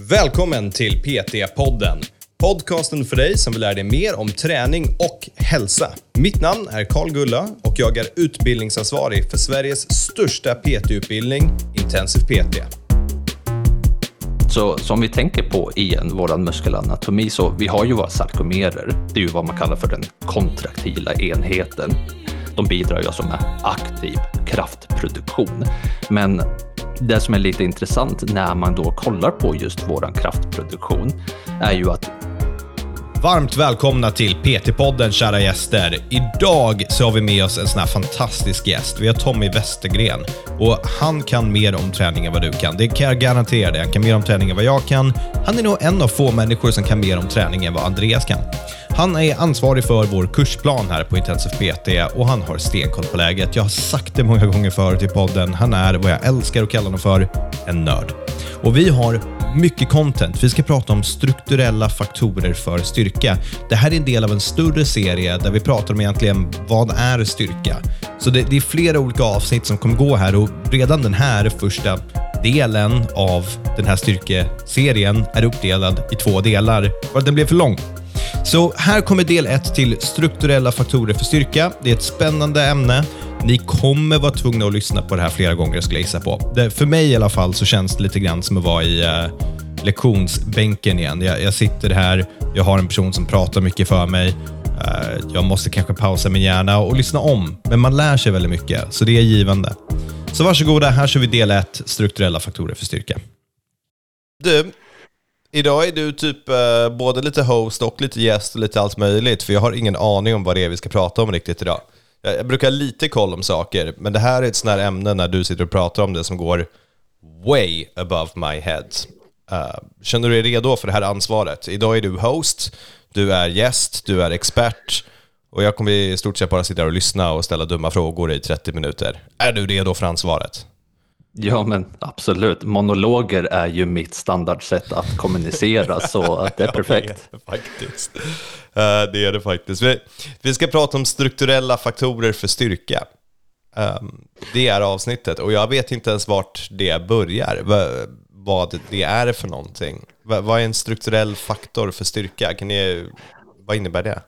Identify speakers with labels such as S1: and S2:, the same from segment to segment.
S1: Välkommen till PT-podden. Podcasten för dig som vill lära dig mer om träning och hälsa. Mitt namn är Karl Gulla och jag är utbildningsansvarig för Sveriges största PT-utbildning, Intensiv PT.
S2: Så som vi tänker på i vår muskelanatomi, så vi har ju våra sarkomerer. Det är ju vad man kallar för den kontraktila enheten. De bidrar ju alltså med aktiv kraftproduktion. Men det som är lite intressant när man då kollar på just våran kraftproduktion är ju att
S1: Varmt välkomna till PT-podden kära gäster. Idag så har vi med oss en sån här fantastisk gäst. Vi har Tommy Westergren och han kan mer om träning än vad du kan. Det kan jag garantera dig. Han kan mer om träning än vad jag kan. Han är nog en av få människor som kan mer om träning än vad Andreas kan. Han är ansvarig för vår kursplan här på Intensiv PT och han har stenkoll på läget. Jag har sagt det många gånger förut i podden. Han är vad jag älskar att kalla honom för, en nörd. Och vi har mycket content. Vi ska prata om strukturella faktorer för styrka. Det här är en del av en större serie där vi pratar om egentligen vad är styrka? Så det, det är flera olika avsnitt som kommer gå här och redan den här första delen av den här styrkeserien är uppdelad i två delar för att den blev för lång. Så här kommer del 1 till strukturella faktorer för styrka. Det är ett spännande ämne. Ni kommer vara tvungna att lyssna på det här flera gånger, skulle jag gissa på. Det, för mig i alla fall så känns det lite grann som att vara i uh, lektionsbänken igen. Jag, jag, sitter här, jag har en person som pratar mycket för mig. Uh, jag måste kanske pausa min hjärna och lyssna om, men man lär sig väldigt mycket, så det är givande. Så varsågoda, här kör vi del 1, strukturella faktorer för styrka. Du, Idag är du typ eh, både lite host och lite gäst och lite allt möjligt, för jag har ingen aning om vad det är vi ska prata om riktigt idag. Jag, brukar ha lite koll om saker, men det här är ett sånt här ämne när du sitter och pratar om det som går way above my head. Uh, känner du dig redo för det här ansvaret? Idag är du host, du är gäst, du är expert och jag kommer i stort sett bara sitta och lyssna och ställa dumma frågor i 30 minuter. Är du redo för ansvaret?
S2: Ja, men absolut. Monologer är ju mitt standardsätt att kommunicera, så det är perfekt.
S1: Ja, det är det faktiskt. Det är det faktiskt. Vi, ska prata om strukturella faktorer för styrka. Um, det är avsnittet och jag vet inte ens vart det börjar, vad det är för någonting. Vad är en strukturell faktor för styrka? Kan ni, vad innebär det?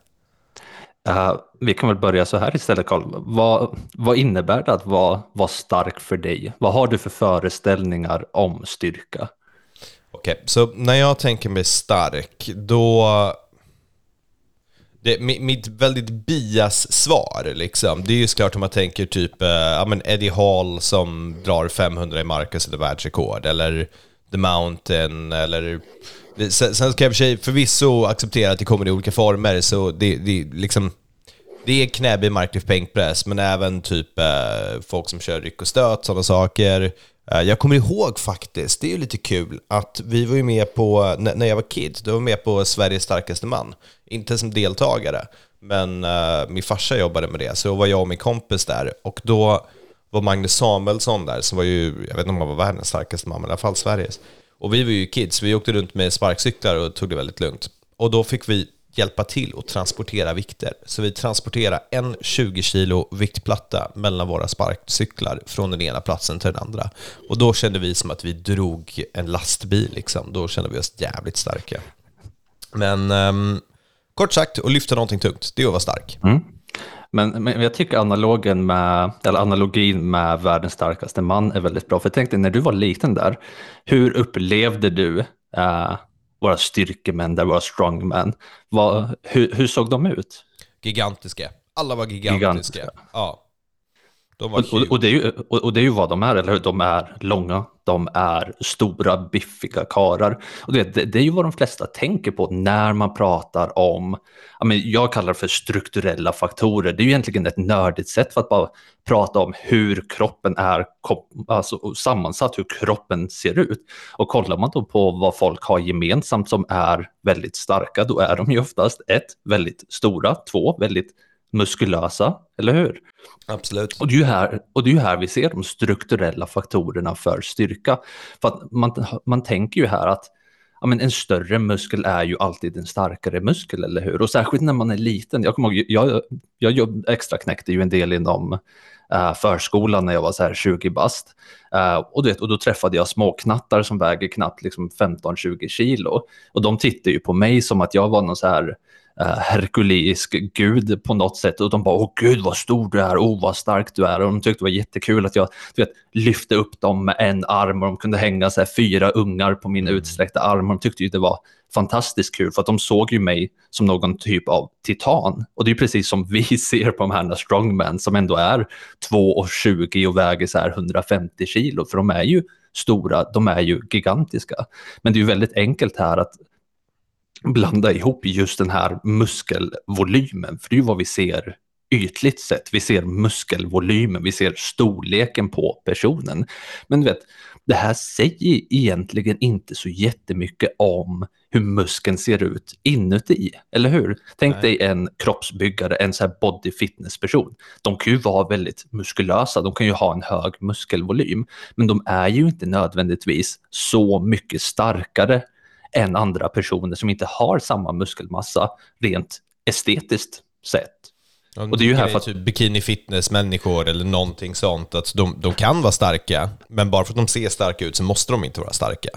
S2: Uh, vi kan väl börja så här istället Karl. Vad, vad innebär det att vara, vara stark för dig? Vad har du för föreställningar om styrka?
S1: Okej, okay, så när jag tänker mig stark, då... Det, mitt väldigt bias-svar, liksom, det är ju såklart om man tänker typ uh, ja, men Eddie Hall som drar 500 i Marcus eller världsrekord, eller The Mountain, eller Sen, sen ska jag för sig förvisso acceptera att det kommer i olika former, så det, det, liksom, det är knäbbig marklyft, bänkpress, men även typ eh, folk som kör ryck och stöt, sådana saker. Eh, jag kommer ihåg faktiskt, det är ju lite kul, att vi var ju med på, när jag var kid, då var jag med på Sveriges starkaste man. Inte som deltagare, men eh, min farsa jobbade med det, så var jag och min kompis där. Och då var Magnus Samuelsson där, som var ju, jag vet inte om han var världens starkaste man, men i alla fall Sveriges. Och vi var ju kids, vi åkte runt med sparkcyklar och tog det väldigt lugnt. Och då fick vi hjälpa till att transportera vikter. Så vi transporterade en 20 kilo viktplatta mellan våra sparkcyklar från den ena platsen till den andra. Och då kände vi som att vi drog en lastbil, liksom. då kände vi oss jävligt starka. Men um, kort sagt, att lyfta någonting tungt, det är att vara stark. Mm.
S2: Men, men jag tycker analogen med, eller analogin med världens starkaste man är väldigt bra. För jag tänkte när du var liten där, hur upplevde du uh, våra styrkemän, där våra strongmen? Vad, hur, hur såg de ut?
S1: Gigantiska. Alla var gigantiska. gigantiska. Ja.
S2: De och, och, och, det är ju, och, och, det är ju vad de är, eller hur? De är långa, de är stora, biffiga karar. Och det, det, det, är ju vad de flesta tänker på när man pratar om, jag, men, jag kallar det för strukturella faktorer. Det är ju egentligen ett nördigt sätt för att bara prata om hur kroppen är alltså, sammansatt, hur kroppen ser ut. Och kollar man då på vad folk har gemensamt som är väldigt starka, då är de ju oftast ett, väldigt stora, två, väldigt muskulösa, eller hur?
S1: Absolut.
S2: Och det, är ju här, och det är här vi ser de strukturella faktorerna för styrka. För man, man tänker ju här att ja, men en större muskel är ju alltid en starkare muskel, eller hur? Och särskilt när man är liten. Jag kommer ihåg, jag, jag, jag extra knäckte ju en del inom uh, förskolan när jag var så här 20 bast. Uh, och, vet, och då träffade jag småknattar som väger knappt liksom 15-20 kilo. Och de tittade ju på mig som att jag var någon så här uh, herkuleisk gud på något sätt. Och de bara, åh gud vad stor du är, åh vad stark du är. Och de tyckte det var jättekul att jag du vet, lyfte upp dem med en arm och de kunde hänga så här, fyra ungar på min mm. utsträckta arm. Och de tyckte ju det var fantastiskt kul för att de såg ju mig som någon typ av titan. Och det är precis som vi ser på de här strongmen som ändå är 2,20 och väger så här 150 kilo, för de är ju stora, de är ju gigantiska. Men det är ju väldigt enkelt här att blanda ihop just den här muskelvolymen, för det är ju vad vi ser ytligt sett. Vi ser muskelvolymen, vi ser storleken på personen. Men du vet, det här säger egentligen inte så jättemycket om hur muskeln ser ut inuti, eller hur? Tänk Nej. dig en kroppsbyggare, en så här body fitness person. De kan ju vara väldigt muskulösa, de kan ju ha en hög muskelvolym, men de är ju inte nödvändigtvis så mycket starkare än andra personer som inte har samma muskelmassa rent estetiskt sett.
S1: och det är ju här för att... Typ bikini fitness-människor eller någonting sånt, att de, de kan vara starka, men bara för att de ser starka ut så måste de inte vara starka.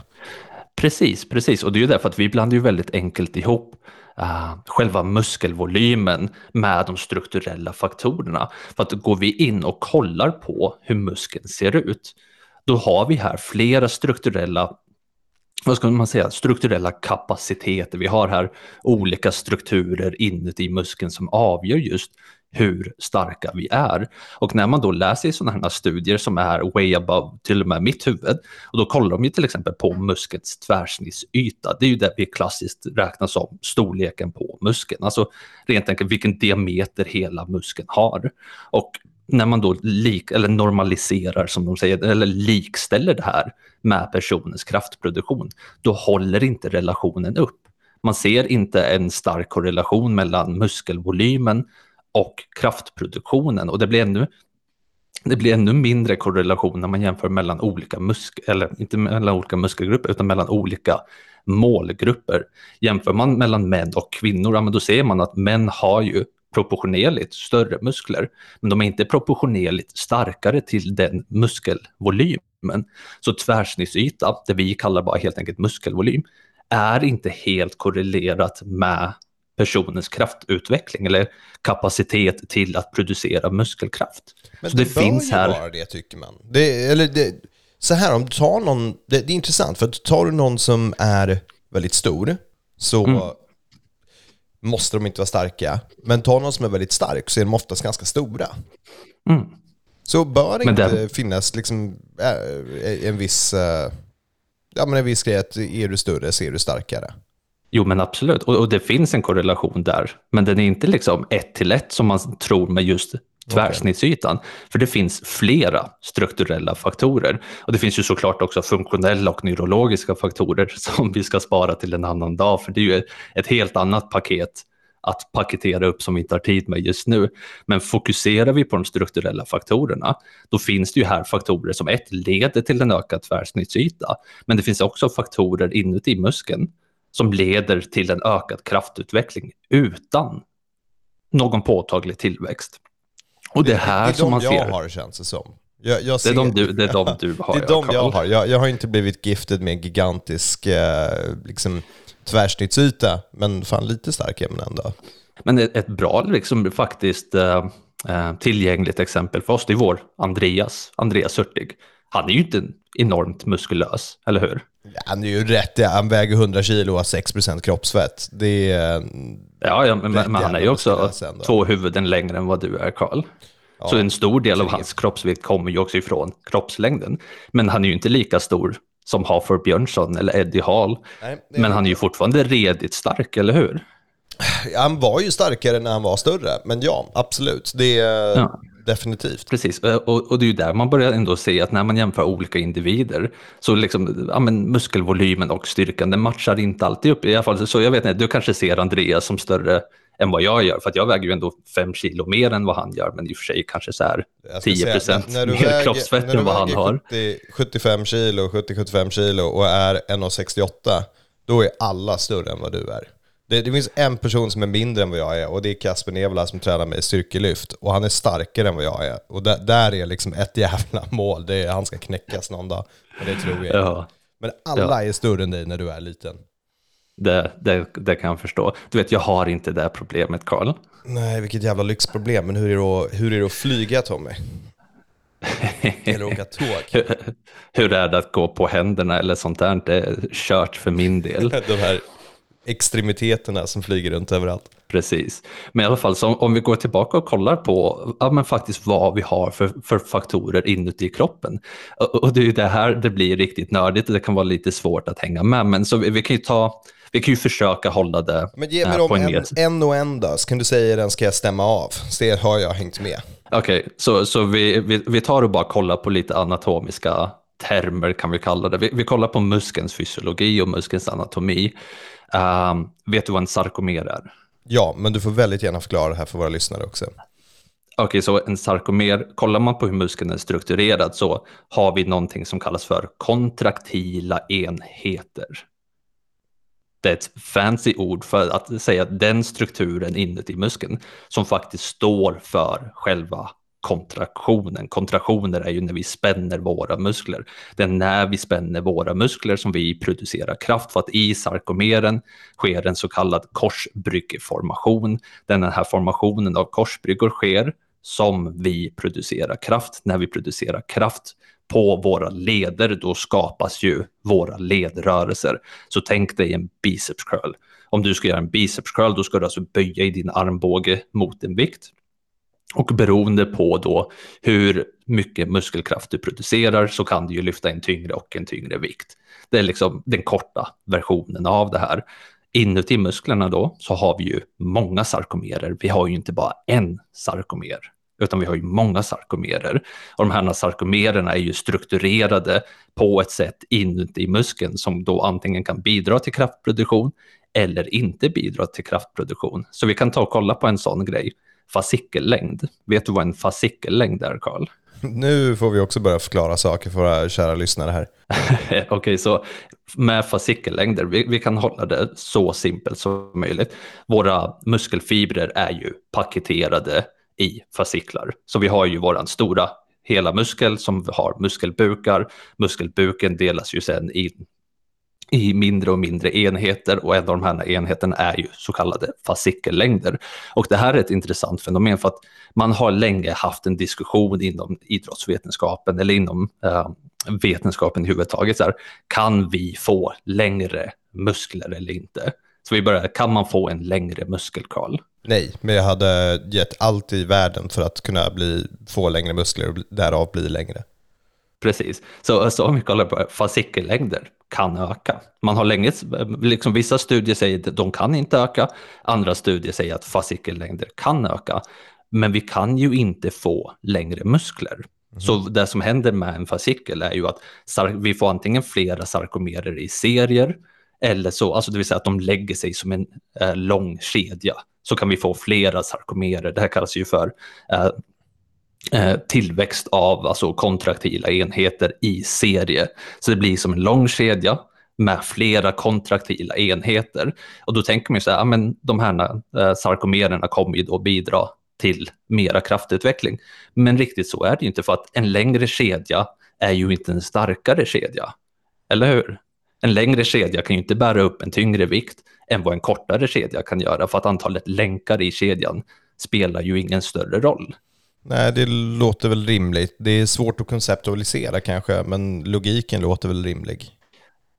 S2: Precis, precis. Och det är ju därför att vi blandar ju väldigt enkelt ihop uh, själva muskelvolymen med de strukturella faktorerna. För att går vi in och kollar på hur muskeln ser ut, då har vi här flera strukturella vad ska man säga, strukturella kapaciteter. Vi har här olika strukturer inuti muskeln som avgör just hur starka vi är. Och när man då läser i sådana här studier som är way above till och med mitt huvud, och då kollar de ju till exempel på muskelns tvärsnittsyta. Det är ju det vi klassiskt räknar som storleken på muskeln, alltså rent enkelt vilken diameter hela muskeln har. Och när man då lik, eller normaliserar, som de säger, eller likställer det här med personens kraftproduktion, då håller inte relationen upp. Man ser inte en stark korrelation mellan muskelvolymen och kraftproduktionen och det blir ännu det blir ännu mindre korrelation när man jämför mellan olika muskel, eller inte mellan olika muskelgrupper, utan mellan olika målgrupper. Jämför man mellan män och kvinnor, ja, men då ser man att män har ju proportionerligt större muskler, men de är inte proportionerligt starkare till den muskelvolymen. Så tvärsnittsyta, det vi kallar bara helt enkelt muskelvolym, är inte helt korrelerat med personens kraftutveckling eller kapacitet till att producera muskelkraft.
S1: Men så det, det finns här... vara det tycker man. Det, eller det, så här, om du tar någon, det, det, är intressant, för att tar du någon som är väldigt stor, så mm. Måste de inte vara starka. Men tar någon som är väldigt stark så är de oftast ganska stora. Mm. Så bör det inte det... finnas liksom äh, en viss, äh, ja men en viss grej att är du större så är du starkare.
S2: Jo, men absolut. Och, och, det finns en korrelation där. Men den är inte liksom ett till ett som man tror med just tvärsnittsytan. Okay. För det finns flera strukturella faktorer. Och det finns ju såklart också funktionella och neurologiska faktorer som vi ska spara till en annan dag. För det är ju ett helt annat paket att paketera upp som vi inte har tid med just nu. Men fokuserar vi på de strukturella faktorerna, då finns det ju här faktorer som ett leder till en ökad tvärsnittsyta. Men det finns också faktorer inuti muskeln som leder till en ökad kraftutveckling utan någon påtaglig tillväxt. Och det är här det är som man ser... Det är de
S1: jag har känns det som. Jag,
S2: jag det, är de du, det är de du har.
S1: det är de jag, jag har. Jag, jag, har inte blivit gifted med en gigantisk eh, liksom, tvärsnittsyta, men fan lite stark är man ändå.
S2: Men ett, ett bra, liksom, faktiskt eh, eh, tillgängligt exempel för oss, det är vår Andreas, Andreas Hurtig. Han är ju inte enormt muskulös, eller hur?
S1: Han är ju rätt, han väger 100 kilo och har 6% kroppsfett. Det är...
S2: Ja, ja men, men han är ju också två huvuden längre än vad du är, Karl. Ja, så en stor del av hans kroppsvikt kommer ju också ifrån kroppslängden. Men han är ju inte lika stor som Hafer Björnsson eller Eddie Hall. Nej, men han är ju fortfarande redigt stark, eller hur?
S1: Han var ju starkare när han var större, men ja, absolut. Det ja. Definitivt.
S2: Precis, och, och det är ju där man börjar ändå se att när man jämför olika individer så liksom, ja, men muskelvolymen och styrkan, den matchar inte alltid upp. I alla fall, så jag vet inte, du kanske ser Andreas som större än vad jag gör, för att jag väger ju ändå fem kilo mer än vad han gör, men i och för sig kanske så här 10 procent mer väger, kroppsfett än vad han 70, har.
S1: 75 kilo, 70-75 kilo och är 1,68, då är alla större än vad du är. Det, det, finns en person som är mindre än vad jag är och det är Kasper Nevala som tränar mig i styrkelyft. Och han är starkare än vad jag är. Och där, där är liksom ett jävla mål. Det är, han ska knäckas någon dag. Och det tror jag. Ja. Men alla ja. är större än dig när du är liten.
S2: Det, det, det kan jag förstå. Du vet, jag har inte det problemet, Karl.
S1: Nej, vilket jävla lyxproblem. Men hur är det att, hur är det att flyga, Tommy? eller åka tåg?
S2: hur, hur är det att gå på händerna eller sånt där? Det är kört för min del.
S1: De här extremiteterna som flyger runt överallt.
S2: Precis, men i alla fall så om vi går tillbaka och kollar på ja, men faktiskt vad vi har för, för faktorer inuti kroppen. Och, och det är ju det här det blir riktigt nördigt och det kan vara lite svårt att hänga med, men så vi, vi kan ju ta vi kan ju försöka hålla det
S1: Men ge mig dem en, en och en då, så kan du säga den ska jag stämma av. Se, har jag hängt med?
S2: Okej, okay, så, så vi, vi, vi tar och bara kollar på lite anatomiska termer kan vi kalla det. Vi, vi kollar på muskelns fysiologi och muskelns anatomi. Um, vet du vad en sarkomer är?
S1: Ja, men du får väldigt gärna förklara det här för våra lyssnare också.
S2: Okej, okay, så en sarkomer, kollar man på hur muskeln är strukturerad så har vi någonting som kallas för kontraktila enheter. Det är ett fancy ord för att säga den strukturen inuti muskeln som faktiskt står för själva kontraktionen. Kontraktioner är ju när vi spänner våra muskler. Det är när vi spänner våra muskler som vi producerar kraft för att i sarkomeren sker en så kallad korsbryggeformation. Den här formationen av korsbryggor sker som vi producerar kraft. När vi producerar kraft på våra leder, då skapas ju våra ledrörelser. Så tänk dig en biceps curl. Om du ska göra en biceps curl, då ska du alltså böja i din armbåge mot en vikt. Och beroende på då hur mycket muskelkraft du producerar så kan du ju lyfta en tyngre och en tyngre vikt. Det är liksom den korta versionen av det här. Inuti musklerna då så har vi ju många sarkomerer. Vi har ju inte bara en sarkomer utan vi har ju många sarkomerer. Och de här sarkomererna är ju strukturerade på ett sätt inuti muskeln som då antingen kan bidra till kraftproduktion eller inte bidra till kraftproduktion. Så vi kan ta och kolla på en sån grej fascikellängd. Vet du vad en fascikellängd är, Karl?
S1: Nu får vi också börja förklara saker för våra kära lyssnare här.
S2: Okej, okay, så med fascikellängder, vi, vi, kan hålla det så simpelt som möjligt. Våra muskelfibrer är ju paketerade i fasciklar. Så vi har ju våran stora hela muskel som har muskelbukar. Muskelbuken delas ju sen in i mindre och mindre enheter och en av de här enheterna är ju så kallade fascikellängder. Och det här är ett intressant fenomen för att man har länge haft en diskussion inom idrottsvetenskapen eller inom eh, vetenskapen i huvudtaget. Så här, kan vi få längre muskler eller inte? Så vi börjar, kan man få en längre muskel, Karl?
S1: Nej, men jag hade gett allt i världen för att kunna bli, få längre muskler och därav bli längre.
S2: Precis, så, så om vi kollar på fascikellängder kan öka. Man har länge, liksom vissa studier säger att de kan inte öka, andra studier säger att fascikellängder kan öka. Men vi kan ju inte få längre muskler. Mm. Så det som händer med en fascikel är ju att vi får antingen flera sarkomerer i serier, eller så, alltså det vill säga att de lägger sig som en eh, lång kedja. Så kan vi få flera sarkomerer, det här kallas ju för Eh, Eh, tillväxt av alltså kontraktila enheter i serie. Så det blir som en lång kedja med flera kontraktila enheter. Och då tänker man ju så här, men de här eh, sarkomererna kommer ju då bidra till mera kraftutveckling. Men riktigt så är det ju inte för att en längre kedja är ju inte en starkare kedja. Eller hur? En längre kedja kan ju inte bära upp en tyngre vikt än vad en kortare kedja kan göra för att antalet länkar i kedjan spelar ju ingen större roll.
S1: Nej, det låter väl rimligt. Det är svårt att konceptualisera kanske, men logiken låter väl rimlig.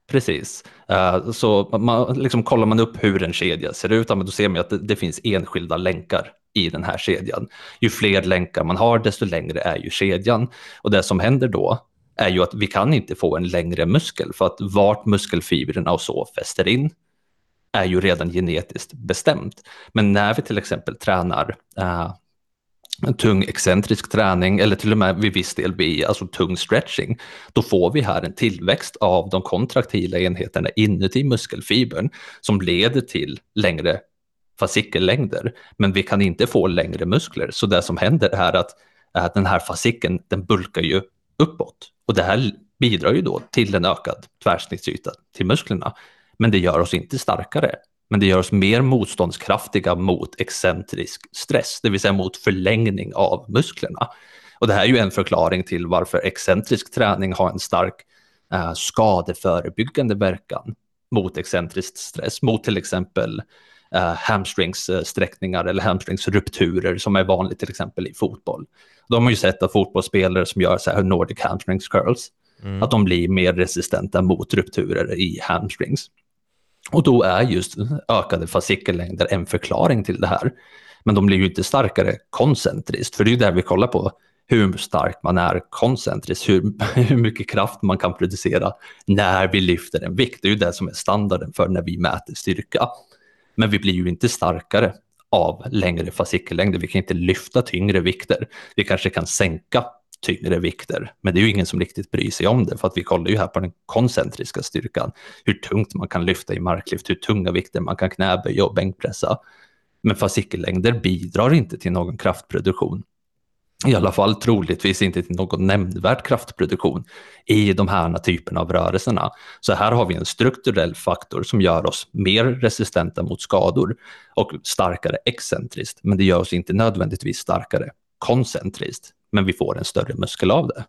S2: Precis. Eh, så man, liksom, kollar man upp hur en kedja ser ut, då ser man att det, det, finns enskilda länkar i den här kedjan. Ju fler länkar man har, desto längre är ju kedjan. Och det som händer då är ju att vi kan inte få en längre muskel, för att vart muskelfibrerna och så fäster in är ju redan genetiskt bestämt. Men när vi till exempel tränar eh, tung excentrisk träning eller till och med vid viss del vid alltså tung stretching, då får vi här en tillväxt av de kontraktila enheterna inuti muskelfibern som leder till längre fascikellängder. Men vi kan inte få längre muskler, så det som händer är att, att den här fascikeln den bulkar ju uppåt och det här bidrar ju då till en ökad tvärsnittsyta till musklerna. Men det gör oss inte starkare, men det gör oss mer motståndskraftiga mot excentrisk stress, det vill säga mot förlängning av musklerna. Och det här är ju en förklaring till varför excentrisk träning har en stark eh, skadeförebyggande verkan mot excentrisk stress, mot till exempel eh, hamstringssträckningar eller hamstringsrupturer som är vanligt till exempel i fotboll. De har ju sett att fotbollsspelare som gör så här Nordic hamstrings curls, mm. att de blir mer resistenta mot rupturer i hamstrings. Och då är just ökade fascikellängder en förklaring till det här. Men de blir ju inte starkare koncentriskt, för det är ju där vi kollar på hur stark man är koncentriskt, hur, hur mycket kraft man kan producera när vi lyfter en vikt. Det är ju det som är standarden för när vi mäter styrka. Men vi blir ju inte starkare av längre fascikellängder. Vi kan inte lyfta tyngre vikter. Vi kanske kan sänka tyngre vikter, men det är ju ingen som riktigt bryr sig om det, för att vi kollar ju här på den koncentriska styrkan, hur tungt man kan lyfta i marklyft, hur tunga vikter man kan knäböja och bänkpressa. Men fascikellängder bidrar inte till någon kraftproduktion. I alla fall troligtvis inte till någon nämnvärd kraftproduktion i de här typerna av rörelserna. Så här har vi en strukturell faktor som gör oss mer resistenta mot skador och starkare excentriskt, men det gör oss inte nödvändigtvis starkare koncentriskt, men vi får en större muskel av det.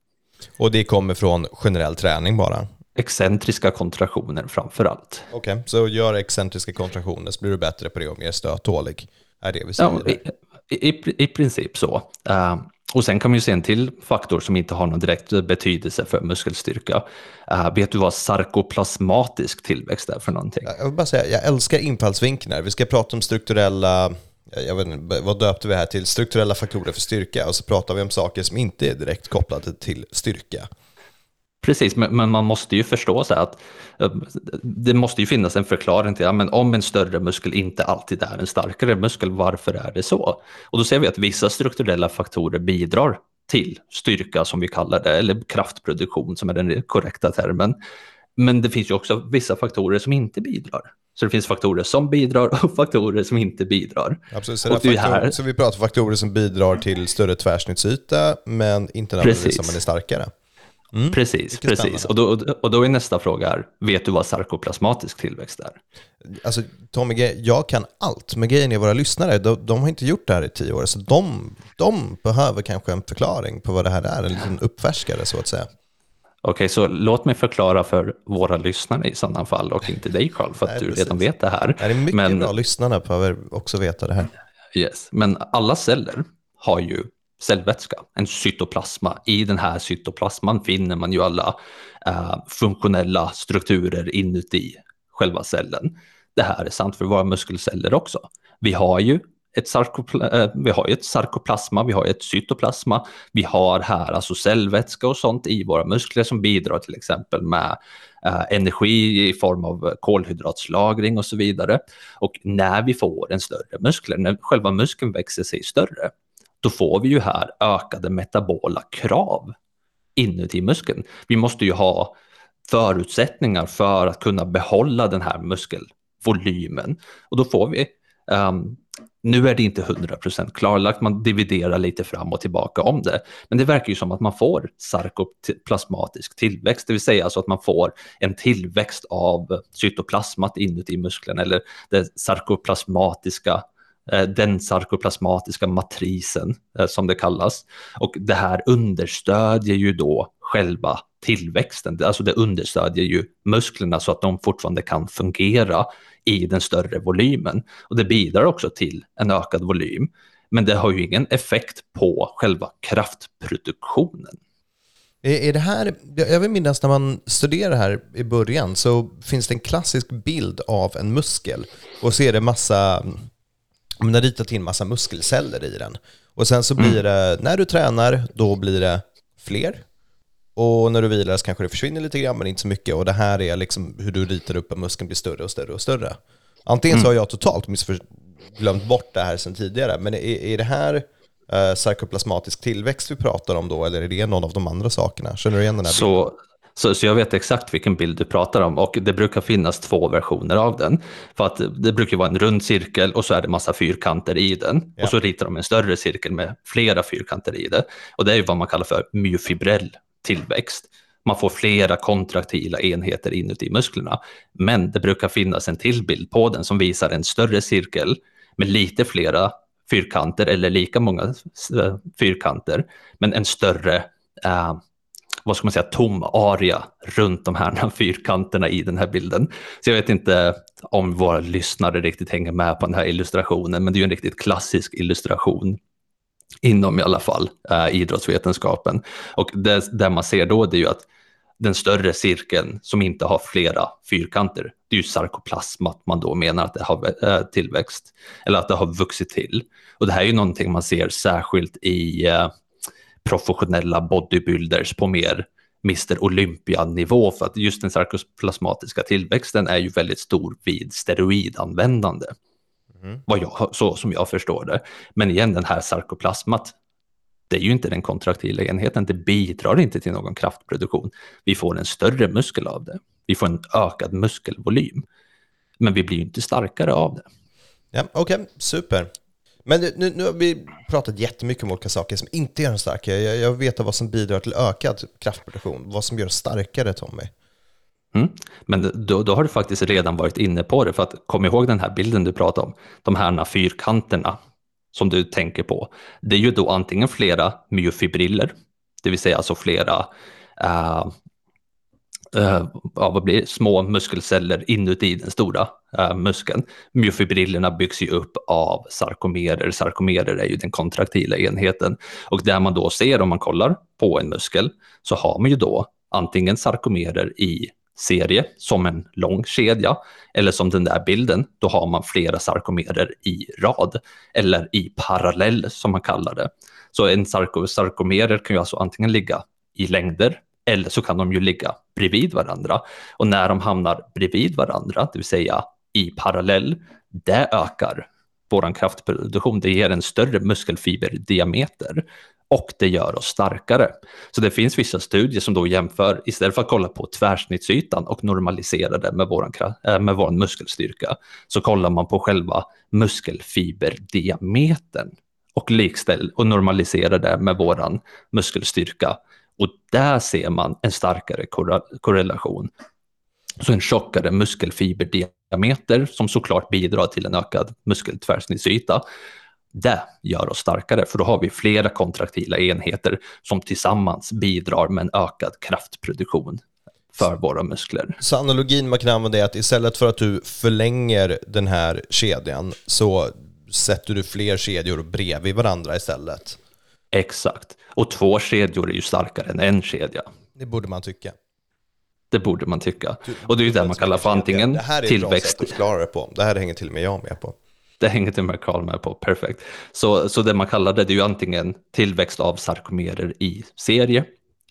S1: Och det kommer från generell träning bara?
S2: Excentriska kontraktioner framför allt.
S1: Okej, okay, så gör excentriska kontraktioner så blir du bättre på det och mer stöttålig? Är det vi säger? Ja,
S2: i, i, i, princip så. Uh, och sen kan man ju se en till faktor som inte har någon direkt betydelse för muskelstyrka. Uh, vet du vad sarkoplasmatisk tillväxt är för någonting?
S1: Jag vill bara säga, jag älskar infallsvinklar. Vi ska prata om strukturella, jag vet inte, vad döpte vi här till? Strukturella faktorer för styrka och så pratar vi om saker som inte är direkt kopplade till styrka.
S2: Precis, men, men, man måste ju förstå så att eh, det måste ju finnas en förklaring till, ja, men om en större muskel inte alltid är en starkare muskel, varför är det så? Och då ser vi att vissa strukturella faktorer bidrar till styrka som vi kallar det, eller kraftproduktion som är den korrekta termen. Men det finns ju också vissa faktorer som inte bidrar. Så det finns faktorer som bidrar och faktorer som inte bidrar.
S1: Absolut, så, och det faktor, här... så vi pratar faktorer som bidrar till större tvärsnittsyta men inte nödvändigtvis som man är starkare.
S2: Mm. Precis, precis. Och då, och då är nästa fråga här, vet du vad sarkoplasmatisk tillväxt är?
S1: Alltså Tommy, jag kan allt, men grejen är våra lyssnare, de, de, har inte gjort det här i tio år, så de, de behöver kanske en förklaring på vad det här är, en liten uppfärskare så att säga.
S2: Okej, så låt mig förklara för våra lyssnare i sådana fall och inte dig Carl, för att Nej, du precis. redan vet det här.
S1: Det är mycket men, bra, lyssnarna behöver också veta det här.
S2: Yes, men alla celler har ju cellvätska, en cytoplasma. I den här cytoplasman finner man ju alla uh, funktionella strukturer inuti själva cellen. Det här är sant för våra muskelceller också. Vi har ju ett, sarkopla eh, vi har ju ett sarkoplasma, vi har ett cytoplasma, vi har här alltså cellvätska och sånt i våra muskler som bidrar till exempel med eh, energi i form av kolhydratslagring och så vidare. Och när vi får en större muskel, när själva muskeln växer sig större, då får vi ju här ökade metabola krav inuti muskeln. Vi måste ju ha förutsättningar för att kunna behålla den här muskelvolymen och då får vi um, nu är det inte 100% klarlagt, man dividerar lite fram och tillbaka om det. Men det verkar ju som att man får sarkoplasmatisk tillväxt, det vill säga alltså att man får en tillväxt av cytoplasmat inuti musklerna eller det sarkoplasmatiska eh, den sarkoplasmatiska matrisen eh, som det kallas. Och det här understödjer ju då själva tillväxten, alltså det understödjer ju musklerna så att de fortfarande kan fungera i den större volymen. Och det bidrar också till en ökad volym. Men det har ju ingen effekt på själva kraftproduktionen.
S1: Är det här, jag vill minnas när man studerar här i början så finns det en klassisk bild av en muskel och så är det massa man har ritat in massa muskelceller i den. Och sen så blir det, när du tränar, då blir det fler. Och när du vilar så kanske det försvinner lite grann, men inte så mycket. Och det här är liksom hur du ritar upp en muskel blir större och större och större. Antingen så har jag totalt glömt bort det här sedan tidigare, men är, är det här eh, sarkoplasmatisk tillväxt vi pratar om då, eller är det någon av de andra sakerna? Känner du igen den här
S2: bilden? Så så, så jag vet exakt vilken bild du pratar om och det brukar finnas två versioner av den. För att det brukar vara en rund cirkel och så är det massa fyrkanter i den. Ja. Och så ritar de en större cirkel med flera fyrkanter i det. Och det är ju vad man kallar för myofibrell tillväxt. Man får flera kontraktila enheter inuti musklerna. Men det brukar finnas en till bild på den som visar en större cirkel med lite flera fyrkanter eller lika många eh, fyrkanter, men en större eh, vad ska man säga, tom area runt de här fyrkanterna i den här bilden. Så jag vet inte om våra lyssnare riktigt hänger med på den här illustrationen, men det är ju en riktigt klassisk illustration inom i alla fall eh, idrottsvetenskapen. Och det, det man ser då det är ju att den större cirkeln som inte har flera fyrkanter, det är ju sarkoplasmat man då menar att det har eh, tillväxt, eller att det har vuxit till. Och det här är ju någonting man ser särskilt i eh, professionella bodybuilders på mer Mr Olympia-nivå för att just den sarkoplasmatiska tillväxten är ju väldigt stor vid steroidanvändande. Mm. Vad jag, så som jag förstår det. Men igen, den här sarkoplasmat, det är ju inte den kontraktila enheten, det bidrar inte till någon kraftproduktion. Vi får en större muskel av det, vi får en ökad muskelvolym. Men vi blir ju inte starkare av det.
S1: Ja, Okej, okay, super. Men nu, nu har vi pratat jättemycket om olika saker som inte gör en starkare. Jag, jag vet vad som bidrar till ökad kraftproduktion, vad som gör starkare Tommy.
S2: Mm. Men då, då, har du faktiskt redan varit inne på det, för att kom ihåg den här bilden du pratade om, de här fyrkanterna som du tänker på. Det är ju då antingen flera myofibriller, det vill säga alltså flera uh, uh, ja, vad blir det? små muskelceller inuti den stora uh, muskeln. Myofibrillerna byggs ju upp av sarkomerer. Sarkomerer är ju den kontraktila enheten. Och där man då ser om man kollar på en muskel så har man ju då antingen sarkomerer i serie som en lång kedja eller som den där bilden, då har man flera sarkomerer i rad eller i parallell som man kallar det. Så en sarko sarkomerer kan ju alltså antingen ligga i längder eller så kan de ju ligga bredvid varandra. Och när de hamnar bredvid varandra, det vill säga i parallell, det ökar vår kraftproduktion. Det ger en större muskelfiberdiameter och det gör oss starkare. Så det finns vissa studier som då jämför, istället för att kolla på tvärsnittsytan och normalisera det med vår eh, med vår muskelstyrka, så kollar man på själva muskelfiberdiametern och likställ och normaliserar det med vår muskelstyrka. Och där ser man en starkare korrelation. Så en tjockare muskelfiberdiameter som såklart bidrar till en ökad muskeltvärsnittsyta det gör oss starkare, för då har vi flera kontraktila enheter som tillsammans bidrar med en ökad kraftproduktion för våra muskler.
S1: Så analogin man kan använda är att istället för att du förlänger den här kedjan så sätter du fler kedjor bredvid varandra istället?
S2: Exakt, och två kedjor är ju starkare än en kedja.
S1: Det borde man tycka.
S2: Det borde man tycka. och det är ju det man kallar för antingen tillväxt.
S1: Det här är ett bra sätt att förklara det på. Det här hänger till och med jag med på.
S2: Det hänger till med Karl med på, perfekt. Så, så det man kallar det, det är ju antingen tillväxt av sarkomerer i serie,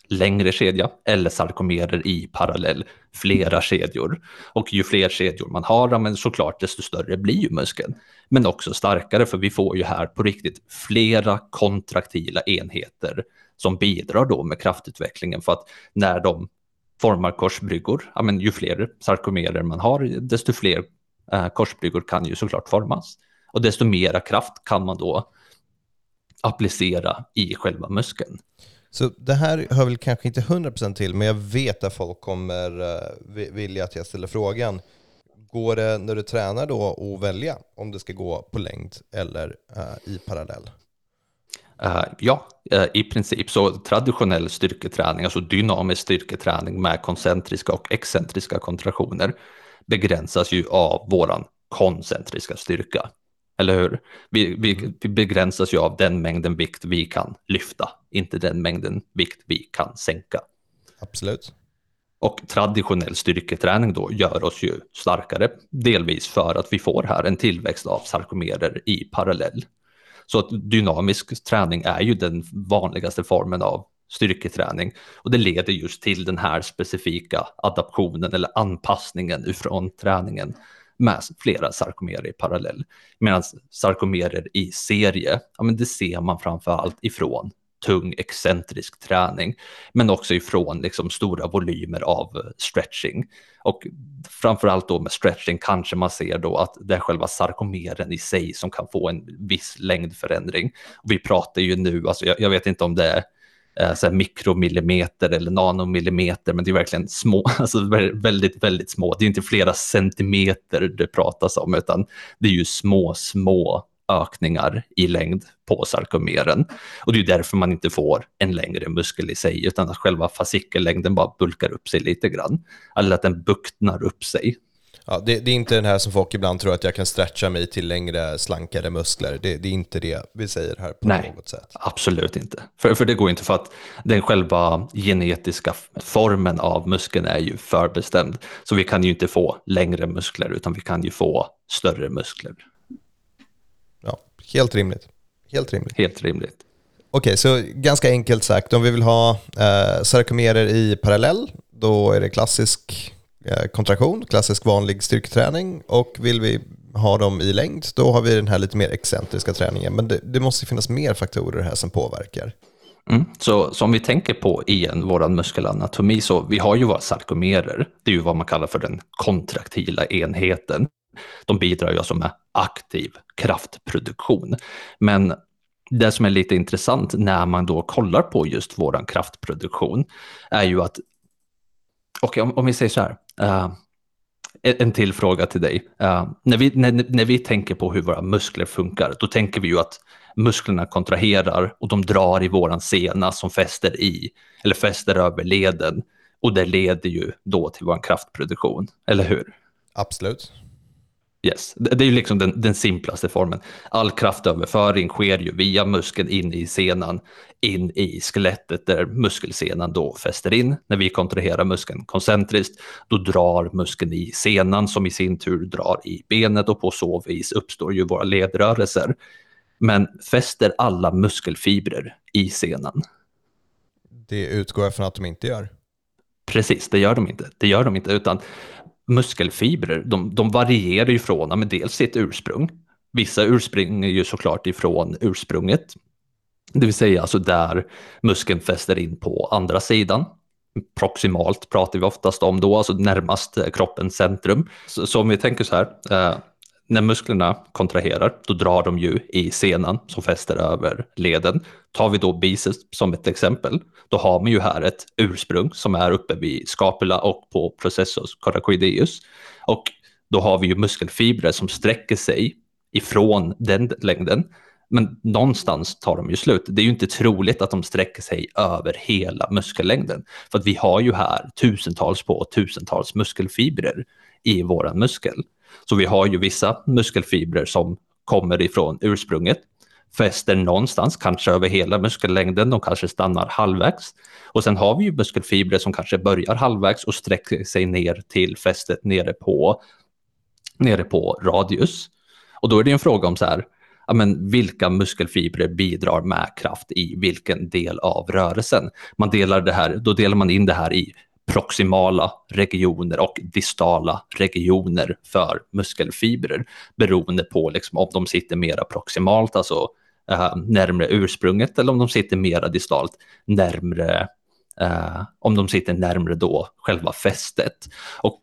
S2: längre kedja, eller sarkomerer i parallell, flera kedjor. Och ju fler kedjor man har, men såklart desto större blir ju muskeln. Men också starkare, för vi får ju här på riktigt flera kontraktila enheter som bidrar då med kraftutvecklingen för att när de formar korsbryggor, ja, men ju fler sarkomerer man har, desto fler korsbryggor kan ju såklart formas. Och desto mera kraft kan man då applicera i själva muskeln.
S1: Så det här hör väl kanske inte 100% till, men jag vet att folk kommer uh, vilja att jag ställer frågan. Går det när du tränar då att välja om det ska gå på längd eller uh, i parallell?
S2: Uh, ja, uh, i princip så traditionell styrketräning, alltså dynamisk styrketräning med koncentriska och excentriska kontraktioner, begränsas ju av våran koncentriska styrka. Eller hur? Vi, vi, mm. vi, begränsas ju av den mängden vikt vi kan lyfta, inte den mängden vikt vi kan sänka.
S1: Absolut.
S2: Och traditionell styrketräning då gör oss ju starkare, delvis för att vi får här en tillväxt av sarkomerer i parallell. Så att dynamisk träning är ju den vanligaste formen av styrketräning och det leder just till den här specifika adaptionen eller anpassningen ifrån träningen med flera sarkomerer i parallell. Medan sarkomerer i serie, ja men det ser man framför allt ifrån tung excentrisk träning, men också ifrån liksom stora volymer av eh, stretching. Och framförallt då med stretching kanske man ser då att det är själva sarkomeren i sig som kan få en viss längdförändring. Och vi pratar ju nu, alltså jag, jag vet inte om det är Eh, så mikromillimeter eller nanomillimeter, men det är verkligen små, alltså väldigt, väldigt små. Det är inte flera centimeter det pratas om, utan det är ju små, små ökningar i längd på sarkomeren. Och det är därför man inte får en längre muskel i sig, utan att själva fascikellängden bara bulkar upp sig lite grann. Eller att den buktnar upp sig.
S1: Ja, det, det, är inte den här som folk ibland tror att jag kan stretcha mig till längre, slankare muskler. Det, det är inte det vi säger här på
S2: Nej,
S1: något sätt.
S2: absolut inte. För, för det går inte för att den själva genetiska formen av muskeln är ju förbestämd. Så vi kan ju inte få längre muskler, utan vi kan ju få större muskler.
S1: Ja, helt rimligt. Helt rimligt.
S2: Helt rimligt.
S1: Okej, så ganska enkelt sagt, om vi vill ha eh, sarkomerer i parallell, då är det klassisk Eh, kontraktion, klassisk vanlig styrketräning och vill vi ha dem i längd då har vi den här lite mer excentriska träningen. Men det, det måste finnas mer faktorer här som påverkar.
S2: Mm. Så, så om vi tänker på igen vår muskelanatomi så vi har ju våra sarkomerer. Det är ju vad man kallar för den kontraktila enheten. De bidrar ju alltså med aktiv kraftproduktion. Men det som är lite intressant när man då kollar på just våran kraftproduktion är ju att Okej, okay, om, om, vi säger så här. Uh, en till fråga till dig. Uh, när, vi, när, när vi tänker på hur våra muskler funkar, då tänker vi ju att musklerna kontraherar och de drar i våran sena som fäster i, eller fäster över leden. Och det leder ju då till vår kraftproduktion, eller hur?
S1: Absolut.
S2: Yes, det är ju liksom den, den, simplaste formen. All kraftöverföring sker ju via muskeln in i senan, in i skelettet där muskelsenan då fäster in. När vi kontraherar muskeln koncentriskt, då drar muskeln i senan som i sin tur drar i benet och på så vis uppstår ju våra ledrörelser. Men fäster alla muskelfibrer i senan?
S1: Det utgår jag från att de inte gör.
S2: Precis, det gör de inte. Det gör de inte, utan muskelfibrer, de, de varierar ju från men dels sitt ursprung. Vissa ursprung är ju såklart ifrån ursprunget, det vill säga alltså där muskeln fäster in på andra sidan. Proximalt pratar vi oftast om då, alltså närmast kroppens centrum. Så, så om vi tänker så här, eh, när musklerna kontraherar, då drar de ju i senan som fäster över leden. Tar vi då biceps som ett exempel, då har man ju här ett ursprung som är uppe vid scapula och på processus coracoideus. Och då har vi ju muskelfibrer som sträcker sig ifrån den längden. Men någonstans tar de ju slut. Det är ju inte troligt att de sträcker sig över hela muskellängden. För att vi har ju här tusentals på tusentals muskelfibrer i våran muskel. Så vi har ju vissa muskelfibrer som kommer ifrån ursprunget, fäster någonstans, kanske över hela muskellängden, de kanske stannar halvvägs. Och sen har vi ju muskelfibrer som kanske börjar halvvägs och sträcker sig ner till fästet nere på, nere på radius. Och då är det en fråga om så här, ja, men vilka muskelfibrer bidrar med kraft i vilken del av rörelsen? Man delar det här, då delar man in det här i proximala regioner och distala regioner för muskelfibrer beroende på liksom om de sitter mera proximalt, alltså eh, närmre ursprunget eller om de sitter mera distalt närmre, eh, om de sitter närmre då själva fästet. Och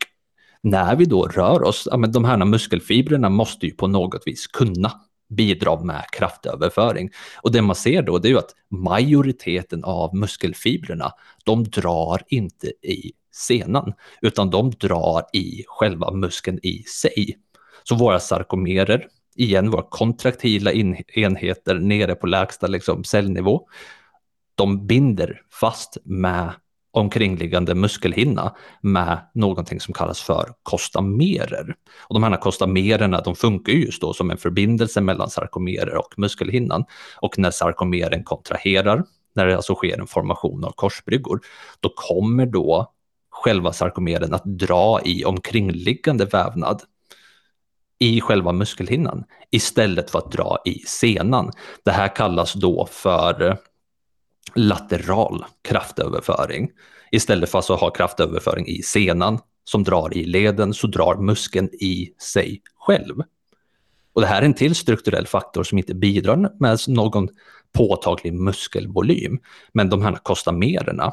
S2: när vi då rör oss, ja, men de här muskelfibrerna måste ju på något vis kunna bidra med kraftöverföring. Och det man ser då det är ju att majoriteten av muskelfibrerna, de drar inte i senan, utan de drar i själva muskeln i sig. Så våra sarkomerer, igen våra kontraktila enheter nere på lägsta liksom, cellnivå, de binder fast med omkringliggande muskelhinna med någonting som kallas för kostamerer. Och de här kostamererna de funkar just då som en förbindelse mellan sarkomerer och muskelhinnan. Och när sarkomeren kontraherar, när det alltså sker en formation av korsbryggor, då kommer då själva sarkomeren att dra i omkringliggande vävnad i själva muskelhinnan istället för att dra i senan. Det här kallas då för lateral kraftöverföring. Istället för att alltså ha kraftöverföring i senan som drar i leden så drar muskeln i sig själv. Och det här är en till strukturell faktor som inte bidrar med någon påtaglig muskelvolym. Men de här kostamererna,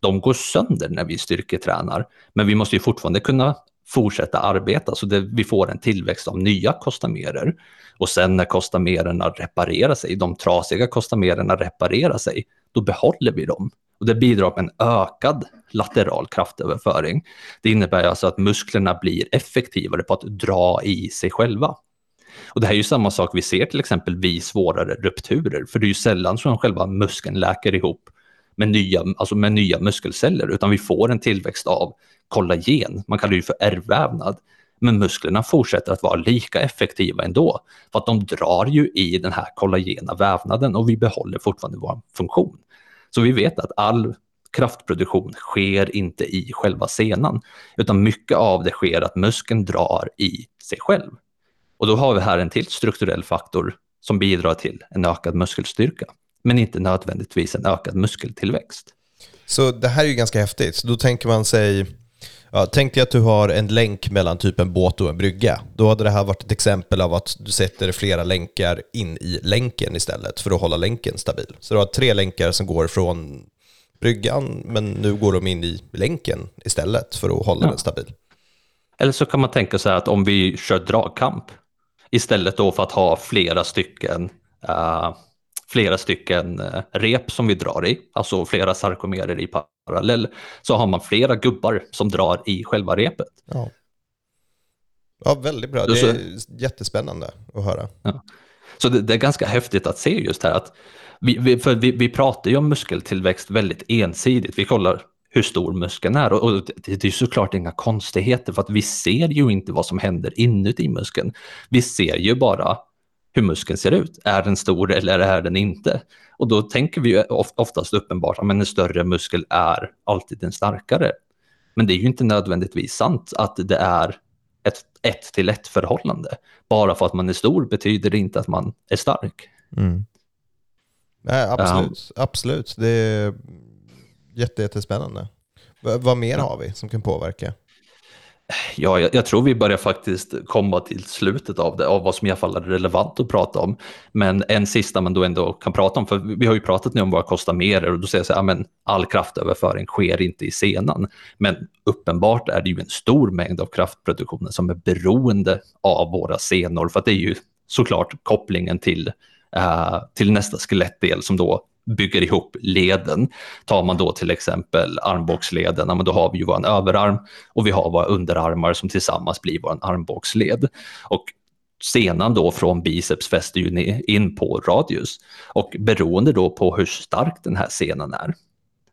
S2: de går sönder när vi styrketränar. Men vi måste ju fortfarande kunna fortsätta arbeta så det, vi får en tillväxt av nya kostamerer. Och sen när kostamererna reparerar sig, de trasiga kostamererna reparerar sig, då behåller vi dem. Och det bidrar med en ökad lateral kraftöverföring. Det innebär alltså att musklerna blir effektivare på att dra i sig själva. Och det här är ju samma sak vi ser till exempel vid svårare rupturer, för det är ju sällan som själva muskeln läker ihop med nya, alltså med nya muskelceller, utan vi får en tillväxt av kollagen, man kallar det ju för ärrvävnad. Men musklerna fortsätter att vara lika effektiva ändå, för att de drar ju i den här kollagena vävnaden och vi behåller fortfarande vår funktion. Så vi vet att all kraftproduktion sker inte i själva senan, utan mycket av det sker att muskeln drar i sig själv. Och då har vi här en till strukturell faktor som bidrar till en ökad muskelstyrka, men inte nödvändigtvis en ökad muskeltillväxt.
S1: Så det här är ju ganska häftigt. Så då tänker man sig, ja, tänk dig att du har en länk mellan typ en båt och en brygga. Då hade det här varit ett exempel av att du sätter flera länkar in i länken istället för att hålla länken stabil. Så du har tre länkar som går från bryggan, men nu går de in i länken istället för att hålla ja. den stabil.
S2: Eller så kan man tänka sig att om vi kör dragkamp, istället då för att ha flera stycken uh, flera stycken uh, rep som vi drar i, alltså flera sarkomerer i parallell, så har man flera gubbar som drar i själva repet.
S1: Ja, ja väldigt bra. Det är jättespännande att höra. Ja.
S2: Så det, det, är ganska häftigt att se just här att vi, vi, för vi, vi pratar ju om muskeltillväxt väldigt ensidigt. Vi kollar hur stor muskeln är. Och, och det, det är såklart inga konstigheter för att vi ser ju inte vad som händer inuti muskeln. Vi ser ju bara hur muskeln ser ut. Är den stor eller är den inte? Och då tänker vi ju oftast uppenbart att en större muskel är alltid den starkare. Men det är ju inte nödvändigtvis sant att det är ett ett till ett förhållande. Bara för att man är stor betyder det inte att man är stark. Mm.
S1: Nej, absolut. Um, absolut. Det är jätte, jättespännande. V vad mer har vi som kan påverka?
S2: Ja, jag, jag, tror vi börjar faktiskt komma till slutet av det, av vad som i alla fall är relevant att prata om. Men en sista man då ändå kan prata om, för vi har ju pratat nu om vad det kostar mer och då säger jag så här, men all kraftöverföring sker inte i senan. Men uppenbart är det ju en stor mängd av kraftproduktionen som är beroende av våra senor, för att det är ju såklart kopplingen till, uh, till nästa skelettdel som då bygger ihop leden. Tar man då till exempel armbågsleden, då har vi ju vår överarm och vi har våra underarmar som tillsammans blir vår armbågsled. Och senan då från biceps fäster ju in på radius och beroende då på hur stark den här senan är.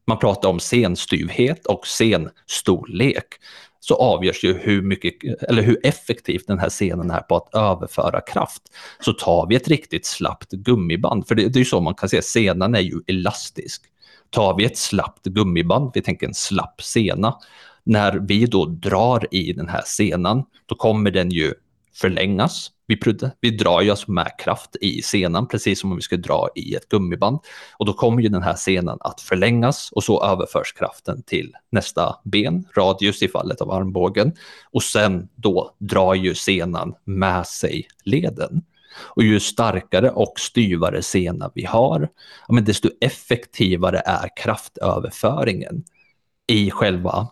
S2: Man pratar om senstyvhet och senstorlek så avgörs ju hur, mycket, eller hur effektivt den här scenen är på att överföra kraft. Så tar vi ett riktigt slappt gummiband, för det, det är ju så man kan se, senan är ju elastisk. Tar vi ett slappt gummiband, vi tänker en slapp sena, när vi då drar i den här senan, då kommer den ju förlängas. Vi, vi drar ju alltså med kraft i senan, precis som om vi skulle dra i ett gummiband. Och då kommer ju den här senan att förlängas och så överförs kraften till nästa ben, radius i fallet av armbågen. Och sen då drar ju senan med sig leden. Och ju starkare och styvare sena vi har, ja, men desto effektivare är kraftöverföringen i själva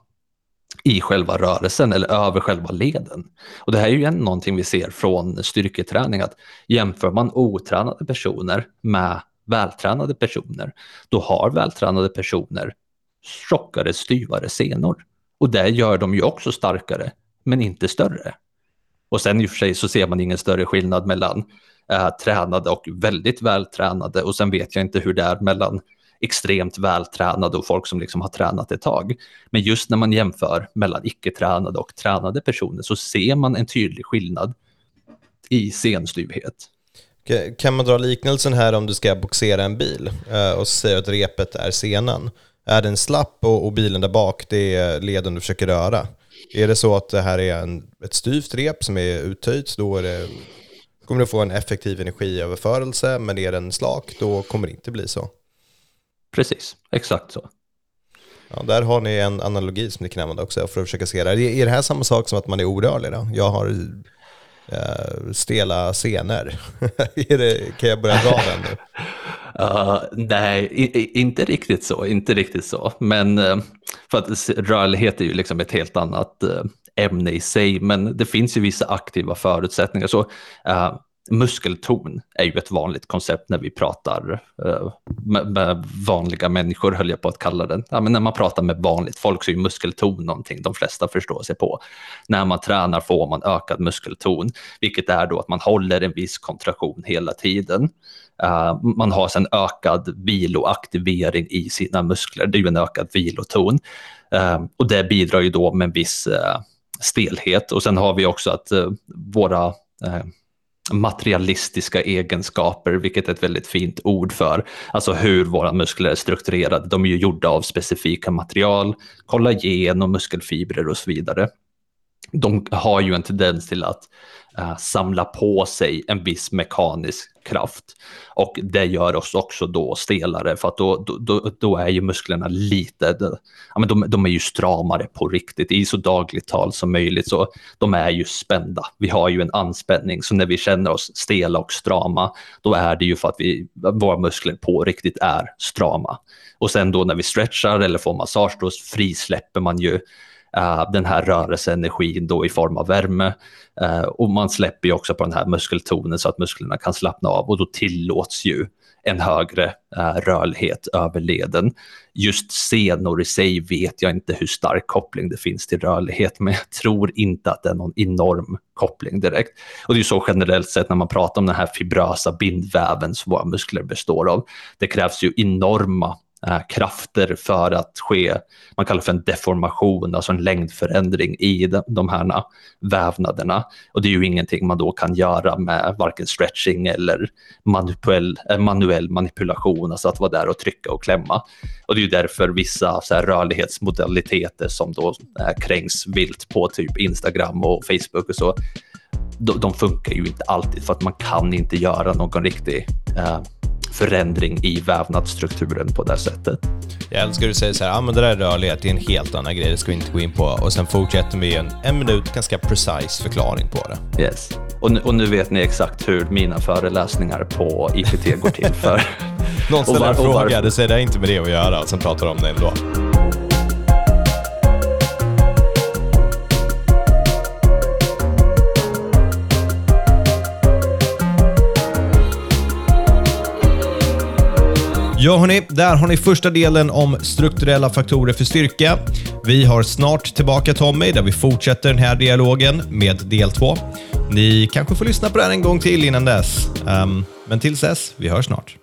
S2: i själva rörelsen eller över själva leden. Och det här är ju någonting vi ser från styrketräning att jämför man otränade personer med vältränade personer, då har vältränade personer tjockare, styvare senor. Och det gör de ju också starkare, men inte större. Och sen i och för sig så ser man ingen större skillnad mellan eh, tränade och väldigt vältränade och sen vet jag inte hur det är mellan extremt vältränade och folk som liksom har tränat ett tag. Men just när man jämför mellan icke-tränade och tränade personer så ser man en tydlig skillnad i senstyvhet.
S1: Kan man dra liknelsen här om du ska boxera en bil eh, och säga att repet är senan? Är den slapp och, och bilen där bak, det är leden du försöker röra? Är det så att det här är en, ett styvt rep som är uttöjt, då är det, kommer du få en effektiv energiöverförelse, men är den slak, då kommer det inte bli så.
S2: Precis, exakt så.
S1: Ja, där har ni en analogi som ni kan använda också för att försöka se det. Är det här samma sak som att man är orörlig då? Jag har uh, stela scener. kan jag börja dra den nu?
S2: Uh, nej, i, inte riktigt så, inte riktigt så. Men uh, För att rörlighet är ju liksom ett helt annat eh, ämne i sig, men det finns ju vissa aktiva förutsättningar. Så muskelton är ju ett vanligt koncept när vi pratar eh, med, med, vanliga människor, höll jag på att kalla det. Ja, men när man pratar med vanligt folk så är muskelton någonting de flesta förstår sig på. När man tränar får man ökad muskelton, vilket är då att man håller en viss kontraktion hela tiden. Uh, man har sen ökad viloaktivering i sina muskler, det är ju en ökad viloton. Uh, och det bidrar ju då med en viss uh, stelhet. Och sen har vi också att våra materialistiska egenskaper, vilket är ett väldigt fint ord för, alltså hur våra muskler är strukturerade. De är ju gjorda av specifika material, kollagen och muskelfibrer och så vidare. De har ju en tendens till att uh, samla på sig en viss mekanisk kraft. Och det gör oss också då stelare för att då, då, då är ju musklerna lite, ja, men de, de är ju stramare på riktigt i så dagligt tal som möjligt. Så de är ju spända. Vi har ju en anspänning så när vi känner oss stela och strama då är det ju för att vi, våra muskler på riktigt är strama. Och sen då när vi stretchar eller får massage då frisläpper man ju uh, den här rörelseenergin då i form av värme. Uh, och man släpper ju också på den här muskeltonen så att musklerna kan slappna av och då tillåts ju en högre eh, rörlighet över leden. Just senor i sig vet jag inte hur stark koppling det finns till rörlighet, men jag tror inte att det är någon enorm koppling direkt. Och det är ju så generellt sett när man pratar om den här fibrösa bindväven som våra muskler består av. Det krävs ju enorma Eh, krafter för att ske, man kallar det för en deformation, alltså en längdförändring i de, de här vävnaderna. Och det är ju ingenting man då kan göra med varken stretching eller manuell, eh, manuell manipulation, alltså att vara där och trycka och klämma. Och det är ju därför vissa så här, rörlighetsmodaliteter som då äh, vilt på typ Instagram och Facebook och så, de, de funkar ju inte alltid för att man kan inte göra någon riktig eh, förändring i vävnadsstrukturen på det sättet.
S1: Jag älskar att du säger så här, ah, men det där är rörlighet, det är en helt annan grej, det ska vi inte gå in på. Och sen fortsätter vi en, en minut, ganska precise förklaring på det.
S2: Yes. Och nu, och nu vet ni exakt hur mina föreläsningar på IPT går till. För
S1: Någon ställer en fråga, det säger det inte med det att göra, och sen pratar de om det ändå. Ja hörni, där har ni första delen om strukturella faktorer för styrka. Vi har snart tillbaka Tommy, där vi fortsätter den här dialogen med del två. Ni kanske får lyssna på det här en gång till innan dess. Um, men tills dess, vi hörs snart.